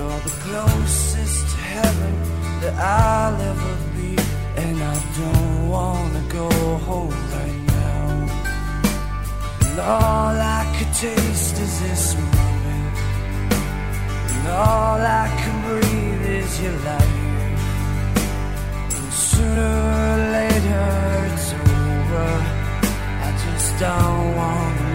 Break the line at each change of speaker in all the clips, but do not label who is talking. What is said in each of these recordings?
You're the
closest to heaven that I'll
ever be, and I don't wanna go home right now. And all I could taste is this moment, and all I can breathe is your light. And sooner or later it's over. I just don't wanna.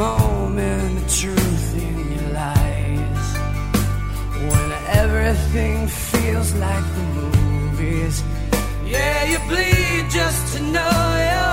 moment the truth in your lies. When everything feels like the movies. Yeah, you bleed just to know you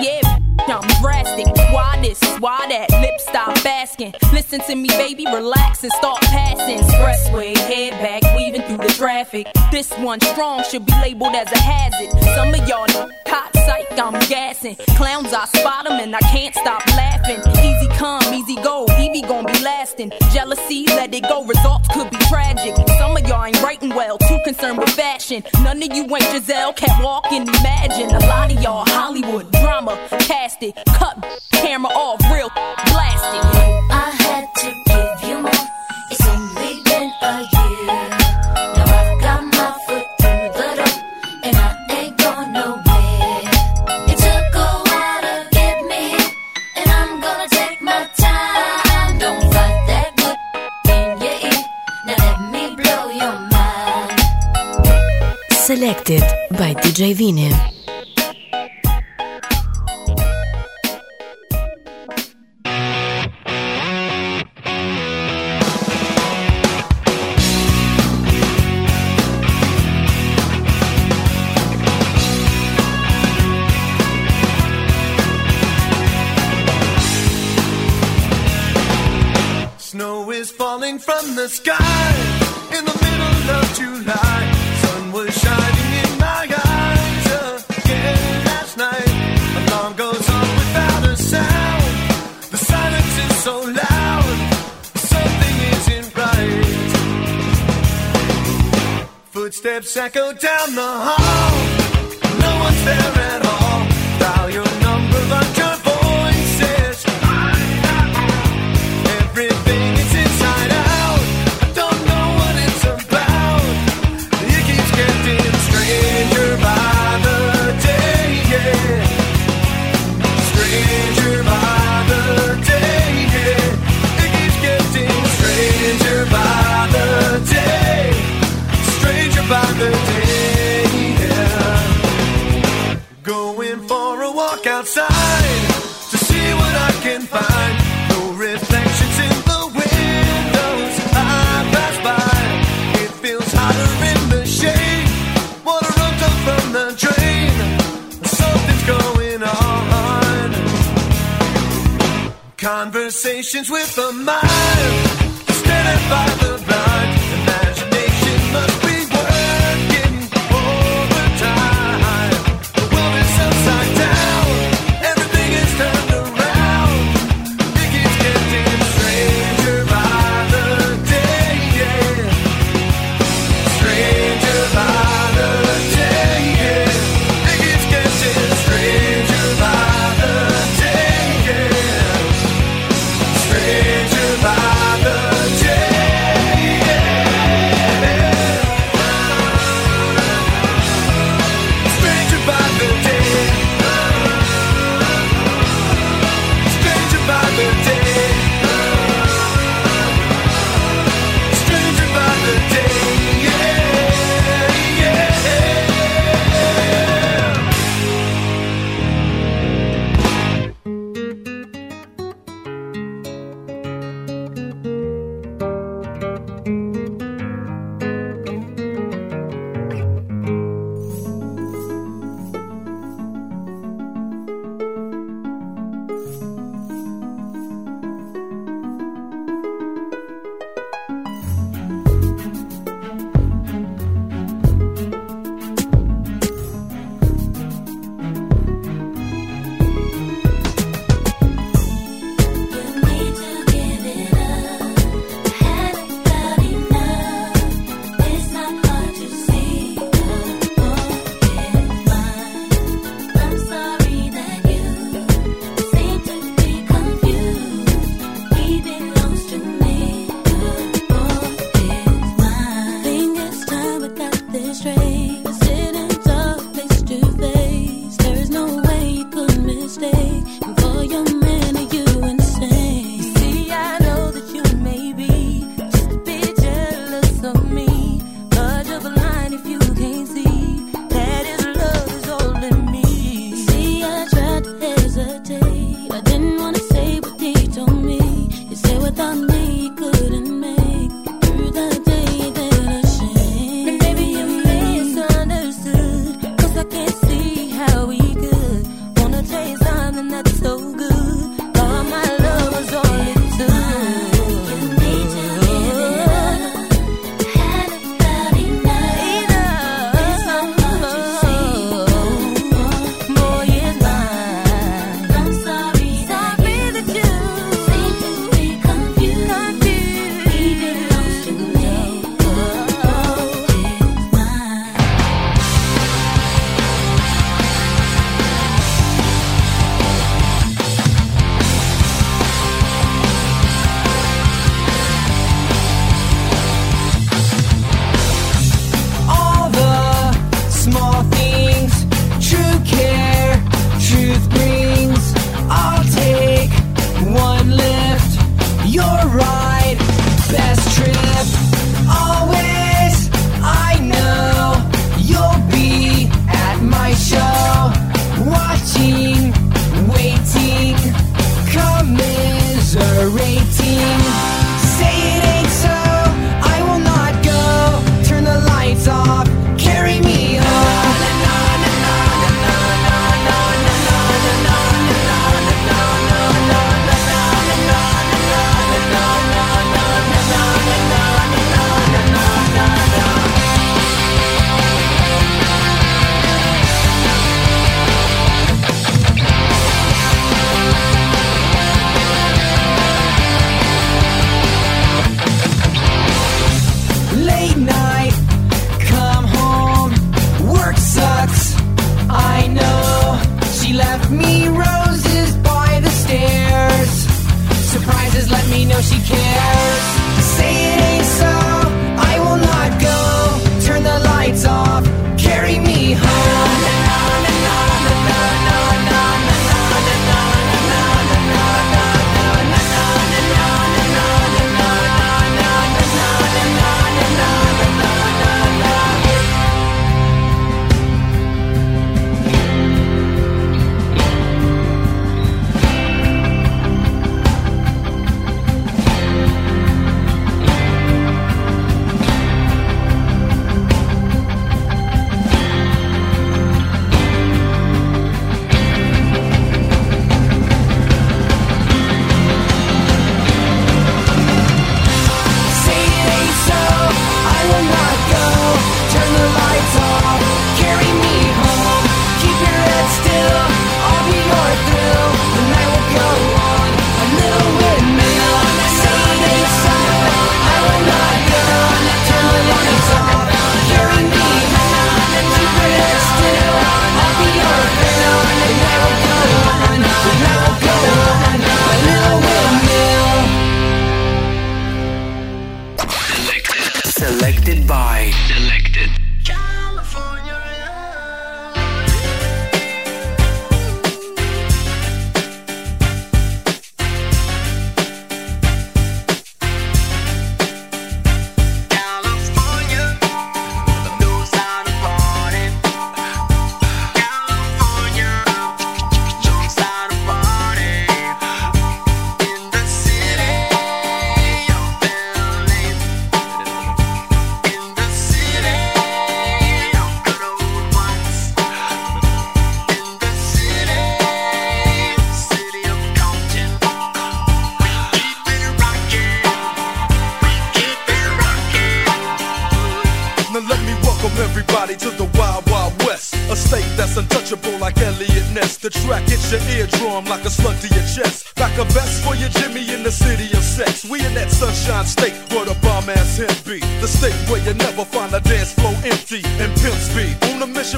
yeah. I'm drastic. Why this? Why that? Lip stop asking. Listen to me, baby, relax and start passing. Expressway, head back, weaving through the traffic. This one strong should be labeled as a hazard. Some of y'all know cop psych, I'm gassing. Clowns, I spot them and I can't stop laughing. Easy come, easy go, Evie gon' be lasting. Jealousy, let it go, results could be tragic. Some of y'all ain't writing well, too concerned with fashion. None of you ain't Giselle, can't walk and imagine. A lot of y'all Hollywood drama, cast nasty.
Cut camera off, real. I had to give you more. It's only been a year. Now I've got my foot through the door, and I ain't going nowhere. It took a while to get me here, and I'm gonna take my time. Don't fight that good. Now let me blow your mind. Selected by DJ Vinim. Footsteps echo down the hall. With the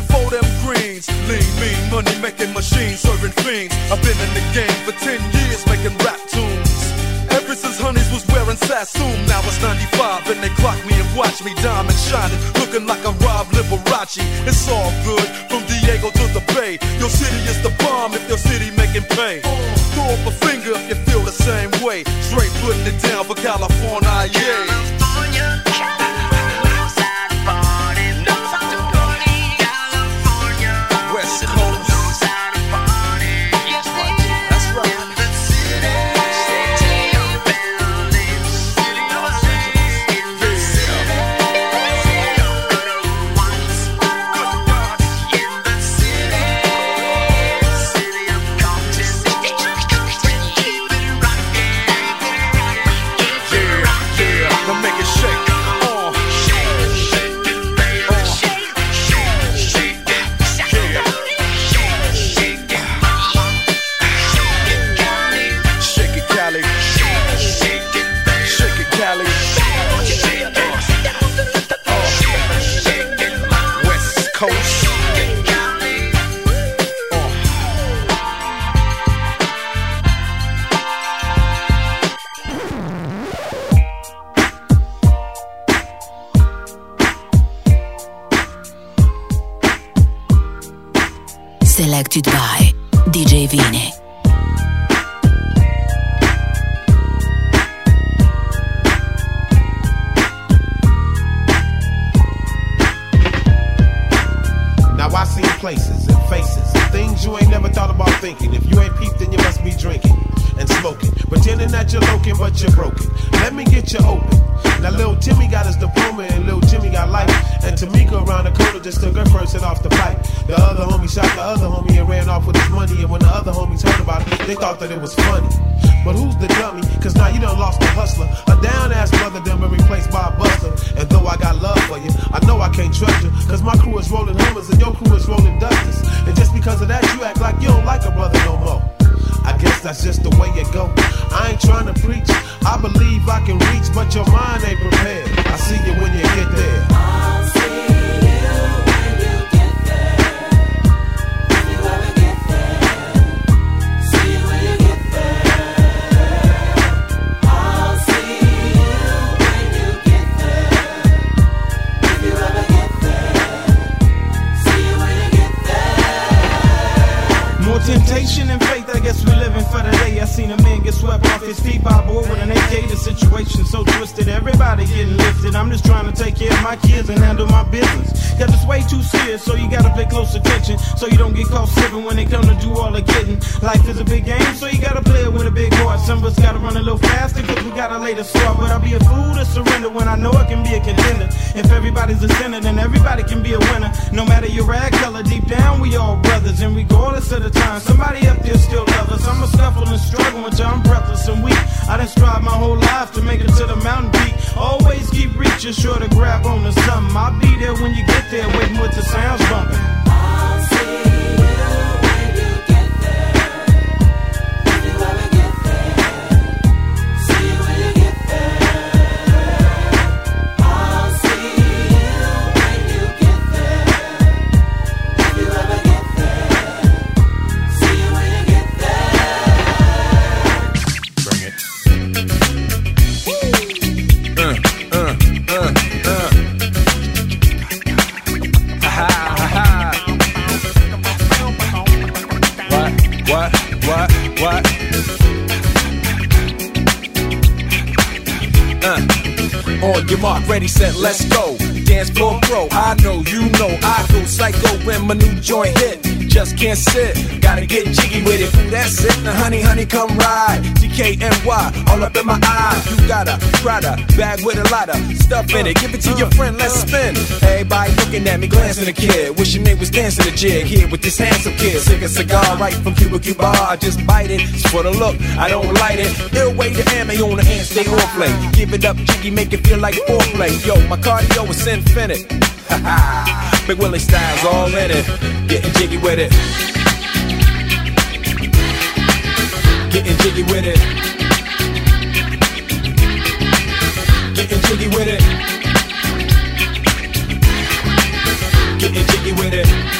For them greens. Lean, mean, money making machines, serving fiends. I've been in the game for 10 years making rap tunes. Ever since Honeys was wearing Sassoon, now it's 95 and they clock me and watch me diamond shining, looking like a Rob Liberace. It's all good from Diego to the Bay. Your city is the bomb if your city making pay. Throw up a finger if you feel the same way. Straight putting it down for California, yeah.
Selected by DJ Vine.
Now I seen places and faces, things you ain't never thought about thinking. If you ain't peeped, then you must be drinking and smoking, pretending that you're looking, but you're broken. Let me get you open. Now little Timmy got his diploma and little Jimmy got life, and Tamika around the corner just took her first hit off the pipe. The other homie shot the other homie and ran off with his money, and when the other homies heard about it, they thought that it was funny. But who's the dummy? Cause now you done lost a hustler. A down ass brother done been replaced by a buster. And though I got love for you, I know I can't trust you. Cause my crew is rolling Hummers and your crew is rolling Dusters. And just because of that, you act like you don't like a brother no more. I guess that's just the way it go. I ain't trying to preach. I believe I can reach, but your mind ain't prepared. I see you when you get there.
I'm just trying to take care of my kids and handle my business. Cause it's way too serious, so you gotta pay close attention. So you don't get caught slipping when they come to do all the getting. Life is a big game, so you gotta play it with a big heart. Some of us gotta run a little faster, cause we gotta lay the start. But I'll be a fool to surrender when I know I can be a contender. If everybody's a sinner, then everybody can be a winner. No matter your rag color, deep down we all brothers. And regardless of the time, somebody up there still love us. I'm a scuffle and struggle until I'm breathless and weak. I done strive my whole life to make it to the mountain peak. Always keep reaching, sure to grab on to something. I'll be there when you get there, waiting with the sounds bumping.
Your mark, ready, set, let's go. Dance floor pro, I know, you know, I go psycho when my new joint hit. Just can't sit, gotta get jiggy with it. That's it, now honey, honey, come ride. DKNY, all up in my eyes. You got a Prada bag with a lot of stuff in it. Give it to your friend, let's spin. Everybody looking at me, glancing a kid. Wishing they was dancing a jig here with this handsome kid. Sick a cigar right from Cuba Cuba. I just bite it. It's for the look, I don't light it. Ill way to ammo on the hand, stay on play. Give it up, jiggy, make it feel like foreplay. Yo, my cardio is infinite.
Big Willie Styles all in it, getting jiggy with it. Getting jiggy with it. Getting jiggy with it. Getting jiggy with it.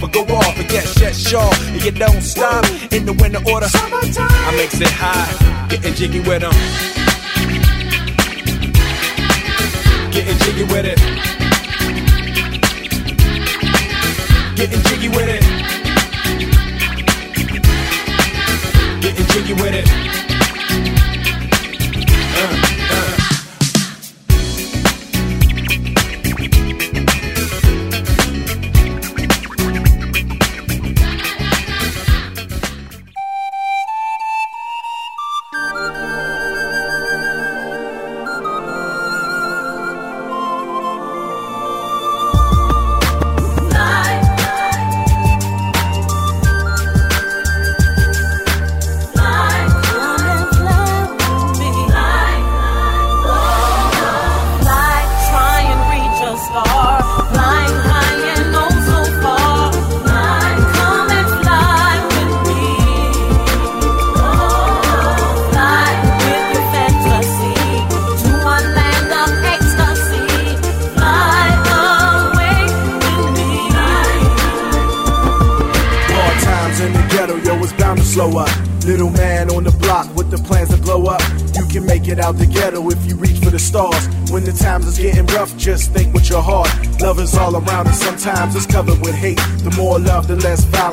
but go off and get shut sure. And you don't stop in the winter order. I makes it high, getting jiggy with them. Getting jiggy with it. Getting jiggy with it. Getting jiggy with it.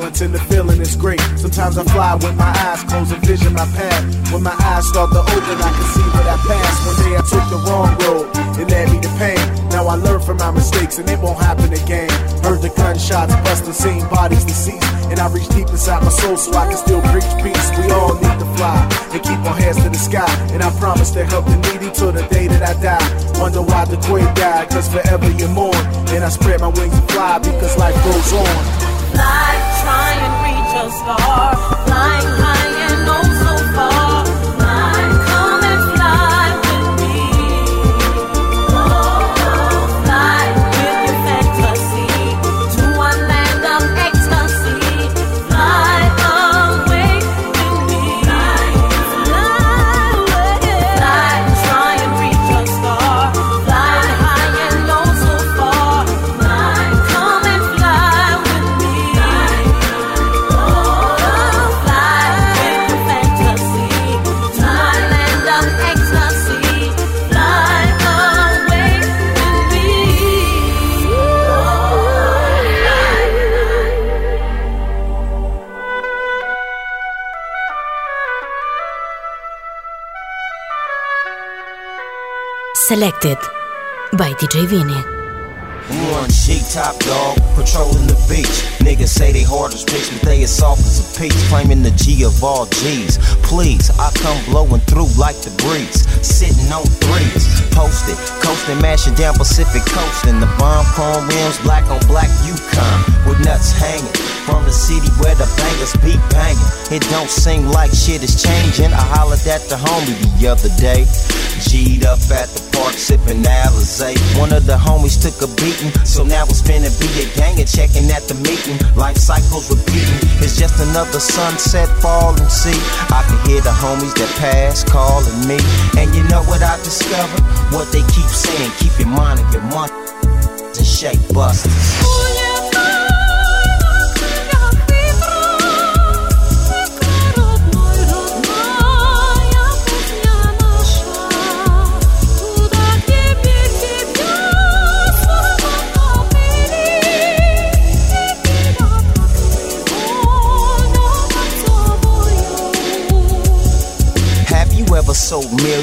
The and the feeling is great. Sometimes I fly with my eyes closed and vision my path. When my eyes start to open, I can see what I passed. One day I took the wrong road, it led me to pain. Now I learn from my mistakes and it won't happen again. Heard the gunshots busting, seen bodies deceased. And I reach deep inside my soul so I can still preach peace. We all need to fly and keep our heads to the sky. And I promise to help the needy till the day that I die. Wonder why the queen died, cause forever you mourn. And I spread my wings and fly because life goes on.
Star.
Selected by DJ Vini.
One G top dog, patrolling the beach. Niggas say they hard as bricks, but they as soft as a peach. Claiming the G of all G's. Please, I come blowing through like the breeze. Sitting on threes, posted, coasting, mashing down Pacific coast. And the bomb chrome rims, black on black Yukon, with nuts hanging. The city where the bangers beat banging. It don't seem like shit is changing. I hollered at the homie the other day. G'd up at the park sipping Alizé. One of the homies took a beating, so now it's finna be a gang and checking at the meeting. Life cycles repeating. It's just another sunset falling. See, I can hear the homies that pass calling me. And you know what I discovered? What they keep saying, keep your mind and your money and shake busters.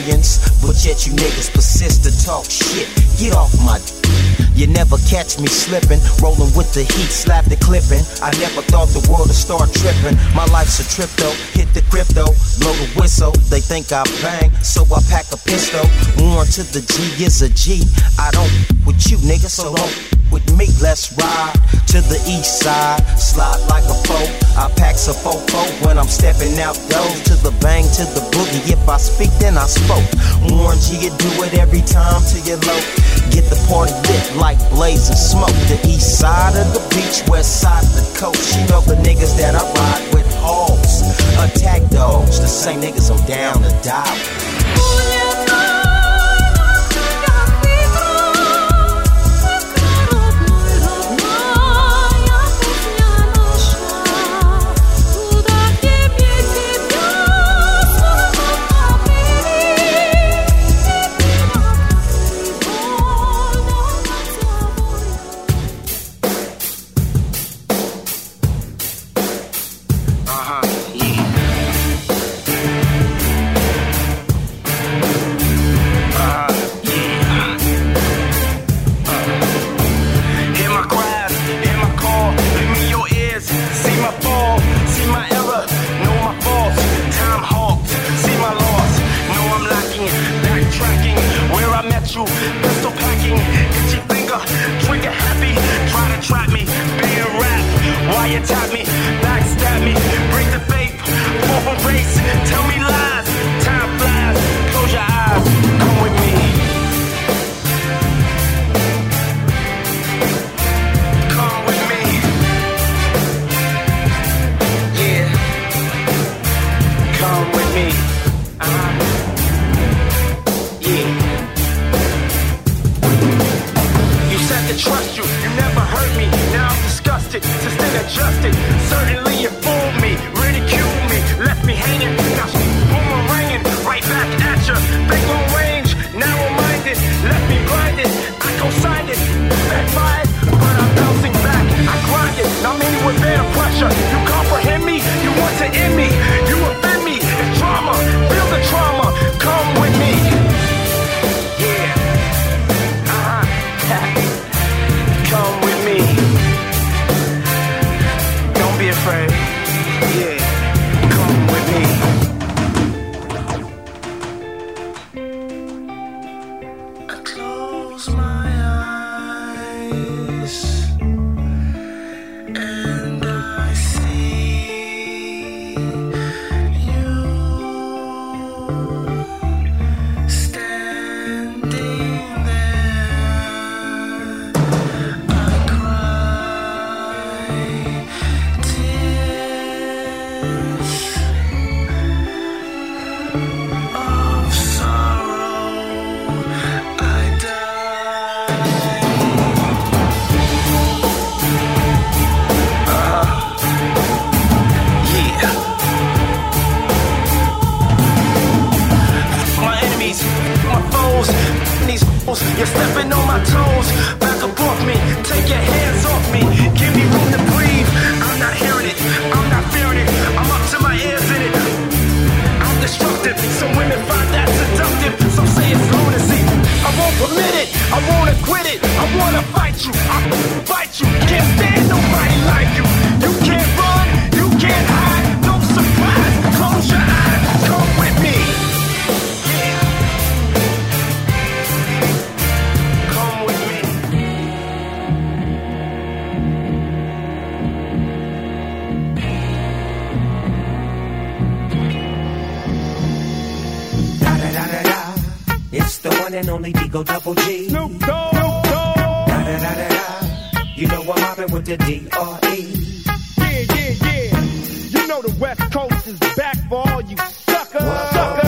But
yet you niggas persist to talk shit. Get off my you never catch me slipping, rolling with the heat, slap the clipping. I never thought the world would start tripping. My life's a trip though, hit the crypto, blow the whistle. They think I bang, so I pack a pistol. Warn to the G is a G. I don't with you, nigga, so don't with me. Let's ride to the east side, slide like a foe. I pack a fofo when I'm stepping out those to the bang to the boogie. If I speak, then I spoke. Warn G, you do it every time to your low. Get the party lit like blazing smoke. The east side of the beach, west side of the coast. You know the niggas that I ride with hoes. Attack dogs, the same niggas I'm down to die with.
One and only D.O. Double G. Snoop Dogg. Da da da da da. You know I'm mobbing with the D R E.
Yeah, yeah, yeah. You know the West Coast is back for all you suckers. Suckers.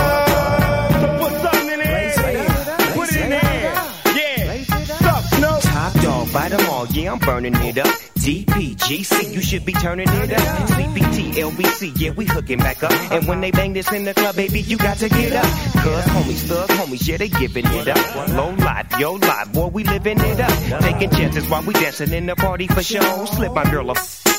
I'm burning it up. DPGC, you should be turning it up. CPT, LBC, yeah, we hooking back up. And when they bang this in the club, baby, you got to get up. Cuz homies, thug homies, yeah, they giving it up. Low life, yo life, boy, we living it up. Taking chances while we dancing in the party for show. Slip my girl a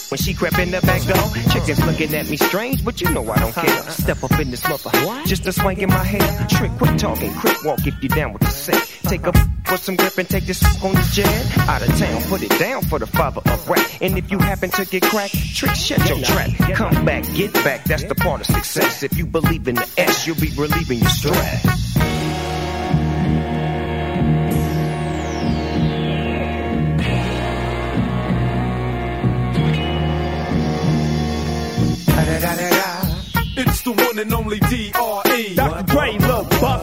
When she crept in the back door, chickens looking at me strange, but you know I don't care. Step up in this mother, just a swank in my hair. Trick, quit talking, quick walk if you down with the set. Take a for some grip and take this on the jet. Out of town, put it down for the father of rap. And if you happen to get cracked, trick, shut your trap. Come back, get back, that's the part of success. If you believe in the S, you'll be relieving your stress.
It's the one and only D.R.E. Dr. Dre, Lil Buff.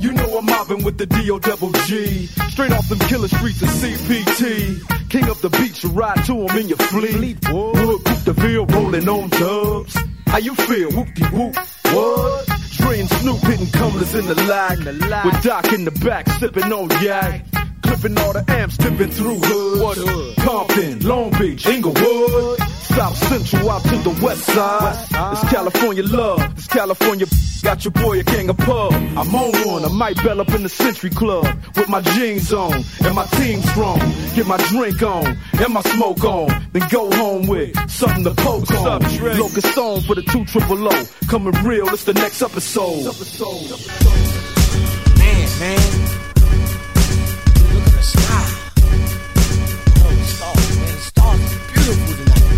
You know I'm mobbing with the D.O. double G. Straight off them killer streets of CPT. King up the beach, you ride to 'em in your fleet. Wood, Coupe de Ville, rolling on dubs. How you feel? Whoop-de-whoop. What? Dre and Snoop hitting cumblers in the lag. With Doc in the back, sipping on yak. Clipping all the amps, dipping through hood. What hood? Compton, Long Beach, Inglewood. South Central out to the west side. It's California love. It's California. Got your boy a king of pub. I'm on one. I might bell up in the Century Club with my jeans on and my team strong. Get my drink on and my smoke on. Then go home with something to poke on. Locust on for the two triple O. Coming real. It's the next episode.
Man, man.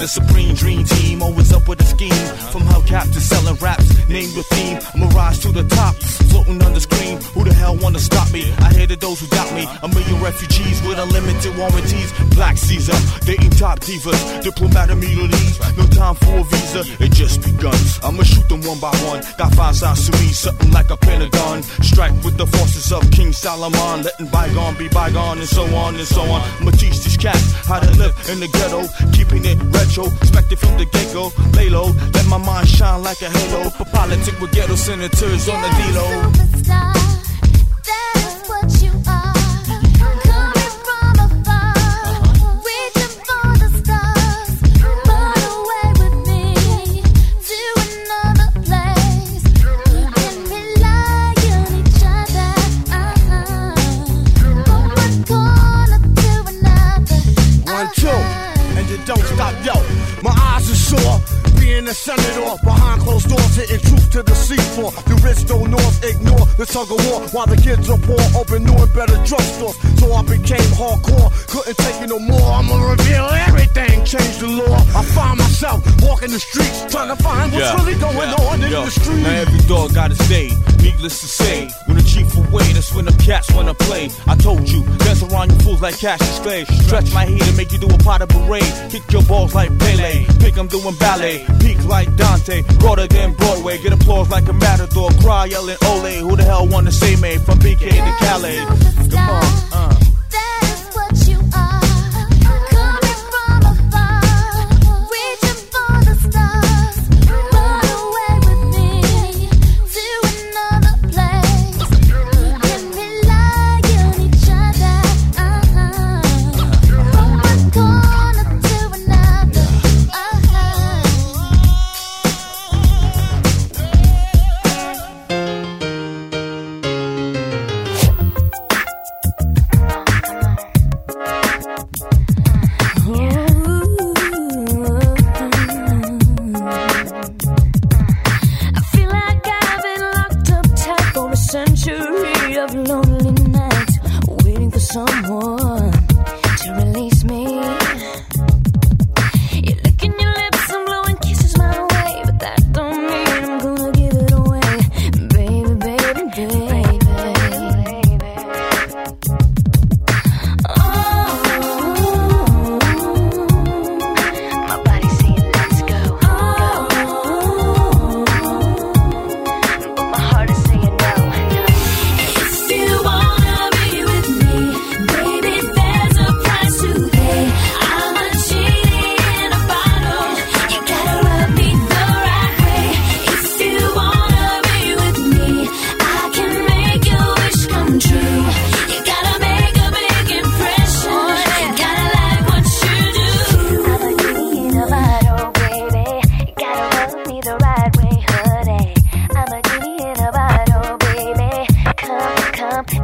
The
supreme dream team, always up with a scheme. From hubcap to selling raps, name the theme. I'ma rise to the top, floating on the screen. Who the hell wanna stop me? I hated those who doubt me. A million refugees with unlimited warranties. Black Caesar, dating top divas, diplomatic immunities. No time for a visa, it just begun. I'ma shoot them one by one. Got five sides to me, something like a pentagon. Strike with the forces of King Solomon, letting bygone be bygone, and so on and so on. I'ma teach these cats how to live in the ghetto, keeping it retro. Expected from the get go, lay low, let my mind shine like a halo. For politic with ghetto senators on the D-Lo.
Being a senator behind closed doors, hitting truth to the seafloor. The rich don't north ignore the tug of war while the kids are poor. Open new and better drugstores, so I became hardcore. Couldn't take it no more. I'ma reveal everything, change the law. I find myself walking the streets, trying to find what's really going on in the street.
Now every dog got his day. Needless to say, when the chief away, that's when the cats wanna play. I told you, dance around you fools like Cassius Clay. Stretch my heat and make you do a pot of parade. Kick your balls like Pele. Pick 'em doing ballet. Peak like Dante. Broader than Broadway. Get applause like a matador. Cry yelling Ole. Who the hell wanna say me? From BK to Calais. Come on, uh.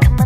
come on.